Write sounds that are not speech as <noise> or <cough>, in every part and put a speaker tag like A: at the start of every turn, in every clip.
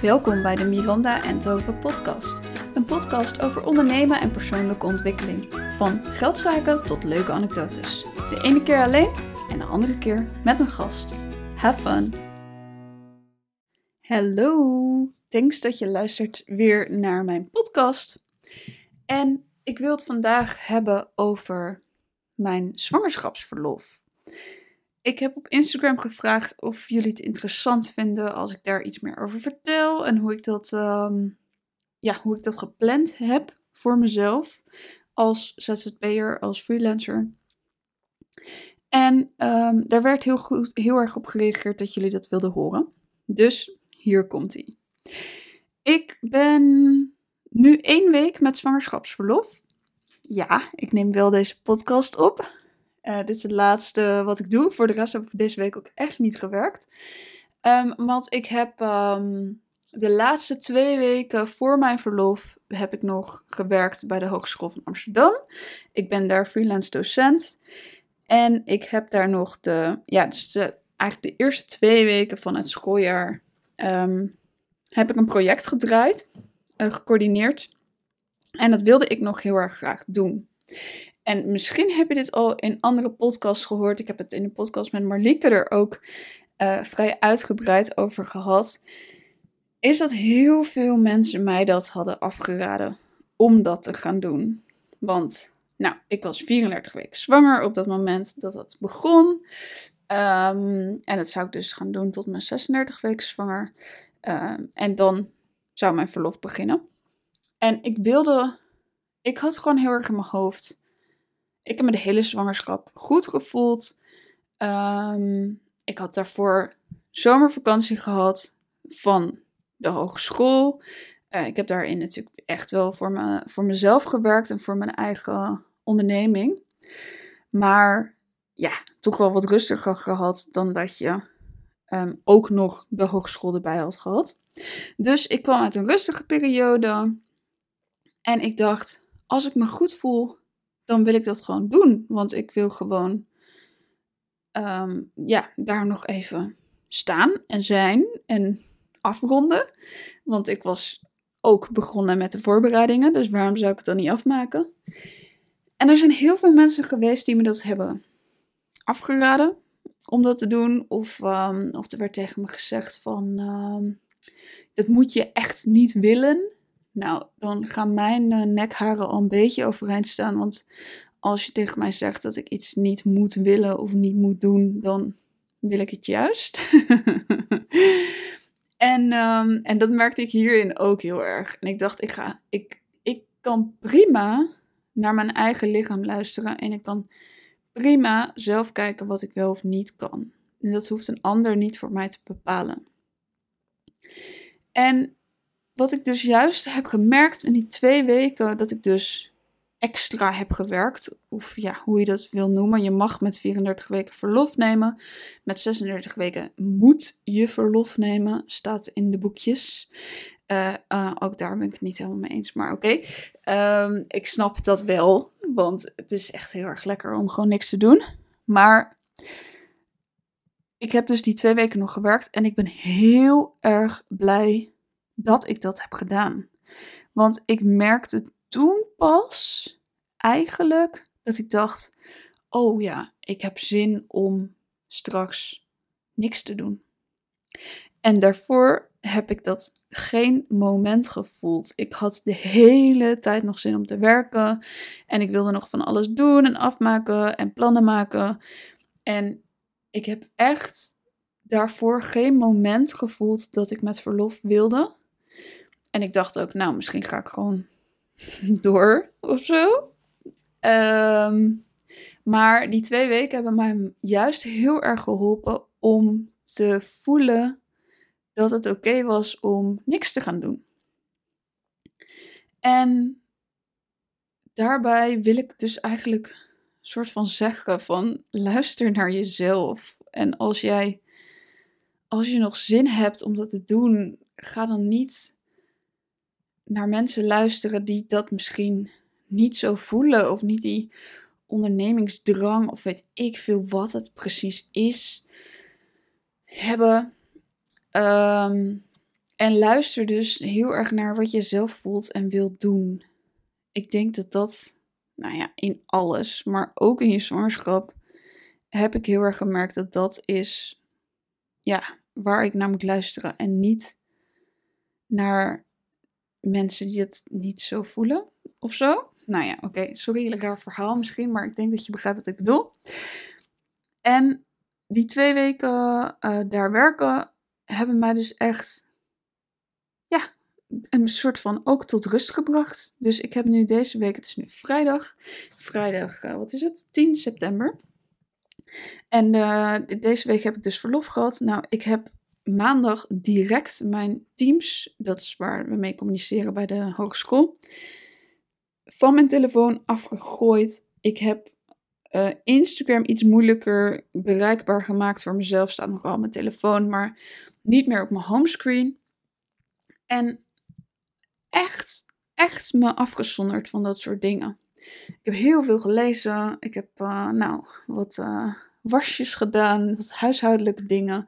A: Welkom bij de Miranda en Tove podcast. Een podcast over ondernemen en persoonlijke ontwikkeling. Van geldzaken tot leuke anekdotes. De ene keer alleen en de andere keer met een gast. Have fun! Hallo, thanks dat je luistert weer naar mijn podcast. En ik wil het vandaag hebben over mijn zwangerschapsverlof. Ik heb op Instagram gevraagd of jullie het interessant vinden als ik daar iets meer over vertel en hoe ik dat, ehm, ja, hoe ik dat gepland heb voor mezelf als ZZP'er, als freelancer. En um, daar werd heel, goed, heel erg op gereageerd dat jullie dat wilden horen. Dus hier komt ie. Ik ben nu één week met zwangerschapsverlof. Ja, ik neem wel deze podcast op. Uh, dit is het laatste wat ik doe. Voor de rest heb ik deze week ook echt niet gewerkt. Um, want ik heb um, de laatste twee weken voor mijn verlof heb ik nog gewerkt bij de Hogeschool van Amsterdam. Ik ben daar freelance docent. En ik heb daar nog de, ja, dus eigenlijk de eerste twee weken van het schooljaar um, heb ik een project gedraaid, uh, gecoördineerd. En dat wilde ik nog heel erg graag doen. En misschien heb je dit al in andere podcasts gehoord. Ik heb het in de podcast met Marlieke er ook uh, vrij uitgebreid over gehad. Is dat heel veel mensen mij dat hadden afgeraden om dat te gaan doen. Want, nou, ik was 34 weken zwanger op dat moment dat dat begon. Um, en dat zou ik dus gaan doen tot mijn 36 weken zwanger. Um, en dan zou mijn verlof beginnen. En ik wilde, ik had gewoon heel erg in mijn hoofd ik heb me de hele zwangerschap goed gevoeld. Um, ik had daarvoor zomervakantie gehad van de hogeschool. Uh, ik heb daarin natuurlijk echt wel voor, me, voor mezelf gewerkt en voor mijn eigen onderneming. Maar ja, toch wel wat rustiger gehad dan dat je um, ook nog de hogeschool erbij had gehad. Dus ik kwam uit een rustige periode. En ik dacht, als ik me goed voel, dan wil ik dat gewoon doen. Want ik wil gewoon um, ja, daar nog even staan en zijn en afronden. Want ik was ook begonnen met de voorbereidingen, dus waarom zou ik het dan niet afmaken? En er zijn heel veel mensen geweest die me dat hebben afgeraden om dat te doen. Of, um, of er werd tegen me gezegd van, um, dat moet je echt niet willen. Nou, dan gaan mijn uh, nekharen al een beetje overeind staan. Want als je tegen mij zegt dat ik iets niet moet willen of niet moet doen, dan wil ik het juist. <laughs> en, um, en dat merkte ik hierin ook heel erg. En ik dacht, ik, ga, ik, ik kan prima naar mijn eigen lichaam luisteren. En ik kan prima zelf kijken wat ik wel of niet kan. En dat hoeft een ander niet voor mij te bepalen. En wat ik dus juist heb gemerkt in die twee weken dat ik dus extra heb gewerkt, of ja, hoe je dat wil noemen. Je mag met 34 weken verlof nemen. Met 36 weken moet je verlof nemen, staat in de boekjes. Uh, uh, ook daar ben ik het niet helemaal mee eens, maar oké. Um, ik snap dat wel, want het is echt heel erg lekker om gewoon niks te doen. Maar ik heb dus die twee weken nog gewerkt en ik ben heel erg blij dat ik dat heb gedaan. Want ik merkte toen pas eigenlijk dat ik dacht: oh ja, ik heb zin om straks niks te doen. En daarvoor heb ik dat geen moment gevoeld. Ik had de hele tijd nog zin om te werken. En ik wilde nog van alles doen en afmaken en plannen maken. En ik heb echt daarvoor geen moment gevoeld dat ik met verlof wilde. En ik dacht ook, nou, misschien ga ik gewoon <laughs> door of zo. Um, maar die twee weken hebben mij juist heel erg geholpen om te voelen dat het oké was om niks te gaan doen. En daarbij wil ik dus eigenlijk een soort van zeggen van luister naar jezelf. En als jij als je nog zin hebt om dat te doen, ga dan niet naar mensen luisteren die dat misschien niet zo voelen of niet die ondernemingsdrang of weet ik veel wat het precies is hebben. Um, En luister dus heel erg naar wat je zelf voelt en wilt doen. Ik denk dat dat, nou ja, in alles, maar ook in je zwangerschap, heb ik heel erg gemerkt dat dat is, ja, waar ik naar moet luisteren. En niet naar mensen die het niet zo voelen of zo. Nou ja, oké, sorry, raar verhaal misschien, maar ik denk dat je begrijpt wat ik bedoel. En die twee weken uh, daar werken hebben mij dus echt, ja, een soort van ook tot rust gebracht. Dus ik heb nu deze week, het is nu vrijdag, vrijdag, uh, wat is het, 10 september. En uh, deze week heb ik dus verlof gehad. Nou, ik heb maandag direct mijn teams, dat is waar we mee communiceren bij de hogeschool, van mijn telefoon afgegooid. Ik heb uh, Instagram iets moeilijker bereikbaar gemaakt voor mezelf. Staat nog wel mijn telefoon, maar niet meer op mijn homescreen. En echt, echt me afgezonderd van dat soort dingen. Ik heb heel veel gelezen. Ik heb, uh, nou, wat uh, wasjes gedaan, wat huishoudelijke dingen.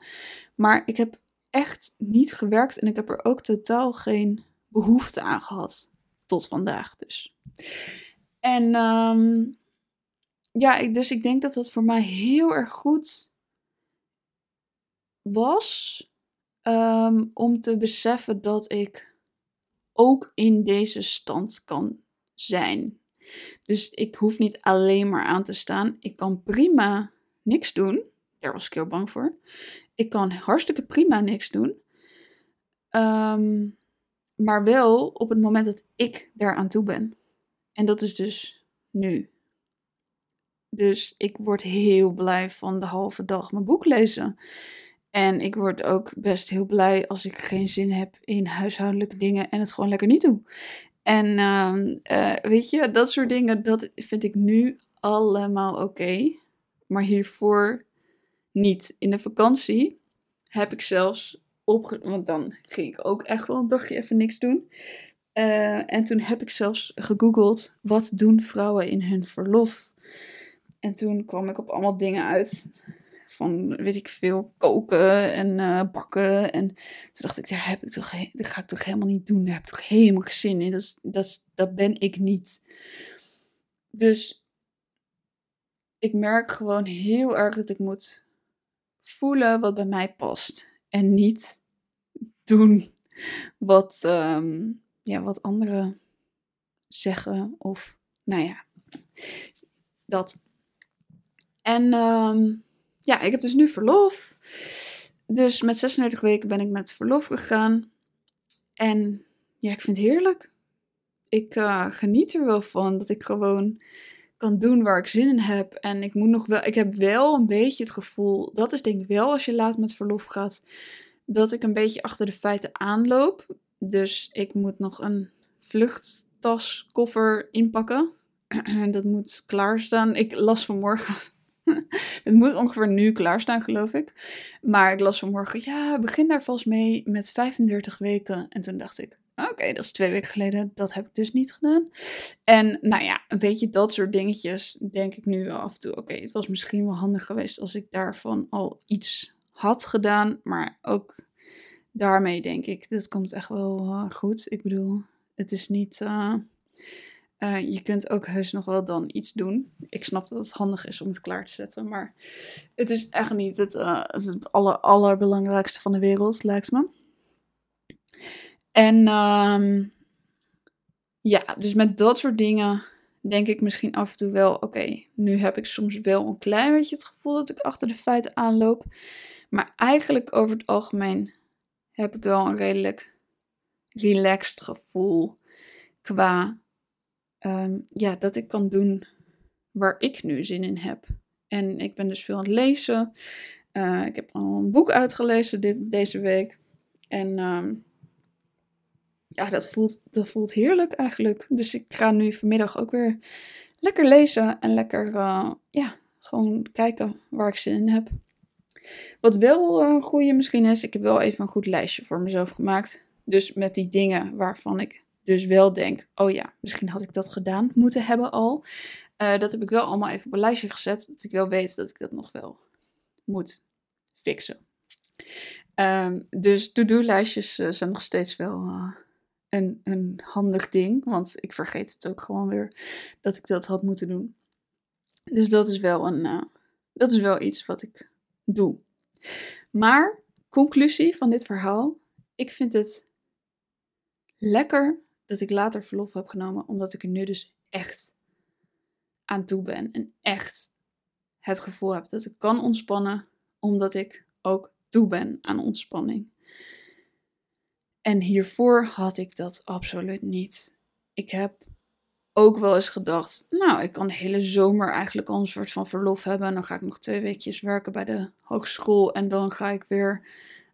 A: Maar ik heb echt niet gewerkt en ik heb er ook totaal geen behoefte aan gehad. Tot vandaag dus. En um, ja, dus ik denk dat dat voor mij heel erg goed was. Um, om te beseffen dat ik ook in deze stand kan zijn. Dus ik hoef niet alleen maar aan te staan. Ik kan prima niks doen. Daar was ik heel bang voor. Ik kan hartstikke prima niks doen. Um, maar wel op het moment dat ik daaraan toe ben. En dat is dus nu. Dus ik word heel blij van de halve dag mijn boek lezen. En ik word ook best heel blij als ik geen zin heb in huishoudelijke dingen en het gewoon lekker niet doe. En uh, weet je, dat soort dingen, dat vind ik nu allemaal oké. Maar hiervoor niet. In de vakantie heb ik zelfs opge... Want dan ging ik ook echt wel een dagje even niks doen. Uh, en toen heb ik zelfs gegoogeld, wat doen vrouwen in hun verlof? En toen kwam ik op allemaal dingen uit. Van, weet ik veel, koken en uh, bakken. En toen dacht ik, daar, heb ik toch, dat ga ik toch helemaal niet doen. Daar heb ik toch helemaal geen zin in. Dat, is, dat ben ik niet. Dus ik merk gewoon heel erg dat ik moet voelen wat bij mij past. En niet doen wat, um, ja, wat anderen zeggen. Of, nou ja, dat. En um, ja, ik heb dus nu verlof. Dus met 36 weken ben ik met verlof gegaan. En ja, ik vind het heerlijk. Ik uh, geniet er wel van dat ik gewoon kan doen waar ik zin in heb. En ik moet nog wel, ik heb wel een beetje het gevoel, dat is denk ik wel als je laat met verlof gaat, dat ik een beetje achter de feiten aanloop. Dus ik moet nog een vluchttas, koffer inpakken. <clears throat> dat moet klaarstaan. Ik las vanmorgen <laughs> het moet ongeveer nu klaarstaan, geloof ik. Maar ik las vanmorgen, ja, begin daar vast mee met 35 weken. En toen dacht ik, oké, dat is twee weken geleden. Dat heb ik dus niet gedaan. En nou ja, een beetje dat soort dingetjes denk ik nu af en toe. Oké, het was misschien wel handig geweest als ik daarvan al iets had gedaan. Maar ook daarmee denk ik, dit komt echt wel uh, goed. Ik bedoel, het is niet... Uh, uh, je kunt ook heus nog wel dan iets doen. Ik snap dat het handig is om het klaar te zetten, maar het is echt niet het, het aller, allerbelangrijkste van de wereld, lijkt me. En um, ja, dus met dat soort dingen denk ik misschien af en toe wel, oké, nu heb ik soms wel een klein beetje het gevoel dat ik achter de feiten aanloop. Maar eigenlijk over het algemeen heb ik wel een redelijk relaxed gevoel qua um, ja, dat ik kan doen waar ik nu zin in heb. En ik ben dus veel aan het lezen. Uh, ik heb al een boek uitgelezen dit, deze week. En um, ja, dat voelt, dat voelt heerlijk eigenlijk. Dus ik ga nu vanmiddag ook weer lekker lezen en lekker, uh, ja, gewoon kijken waar ik zin in heb. Wat wel een goede misschien is, ik heb wel even een goed lijstje voor mezelf gemaakt. Dus met die dingen waarvan ik dus wel denk, oh ja, misschien had ik dat gedaan moeten hebben al. Uh, dat heb ik wel allemaal even op een lijstje gezet, dat ik wel weet dat ik dat nog wel moet fixen. Ehm, dus to-do-lijstjes zijn nog steeds wel een, een handig ding. Want ik vergeet het ook gewoon weer dat ik dat had moeten doen. Dus dat is wel, een, uh, dat is wel iets wat ik doe. Maar, conclusie van dit verhaal. Ik vind het lekker dat ik later verlof heb genomen. Omdat ik er nu dus echt aan toe ben. En echt het gevoel heb dat ik kan ontspannen. Omdat ik ook toe ben aan ontspanning. En hiervoor had ik dat absoluut niet. Ik heb ook wel eens gedacht, nou, ik kan de hele zomer eigenlijk al een soort van verlof hebben. En dan ga ik nog twee weekjes werken bij de hogeschool. En dan ga ik weer,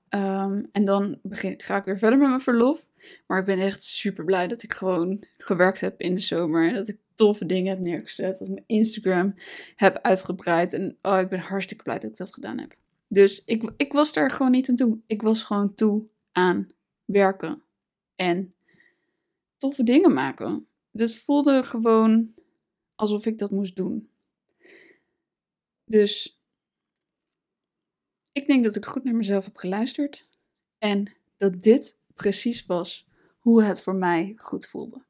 A: ehm, en dan begin, ga ik weer verder met mijn verlof. Maar ik ben echt super blij dat ik gewoon gewerkt heb in de zomer. En dat ik toffe dingen heb neergezet. Dat ik mijn Instagram heb uitgebreid. En oh, ik ben hartstikke blij dat ik dat gedaan heb. Dus ik, ik was daar gewoon niet aan toe. Ik was gewoon toe aan werken en toffe dingen maken. Dit voelde gewoon alsof ik dat moest doen. Dus ik denk dat ik goed naar mezelf heb geluisterd en dat dit precies was hoe het voor mij goed voelde.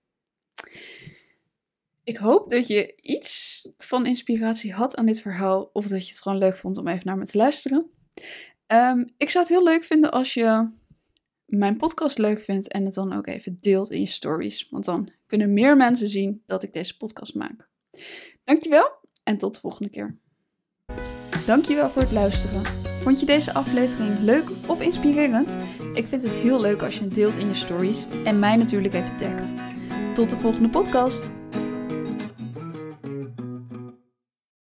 A: Ik hoop dat je iets van inspiratie had aan dit verhaal of dat je het gewoon leuk vond om even naar me te luisteren. Um, ik zou het heel leuk vinden als je mijn podcast leuk vindt en het dan ook even deelt in je stories. Want dan kunnen meer mensen zien dat ik deze podcast maak. Dankjewel en tot de volgende keer. Dankjewel voor het luisteren. Vond je deze aflevering leuk of inspirerend? Ik vind het heel leuk als je het deelt in je stories en mij natuurlijk even tagt. Tot de volgende podcast.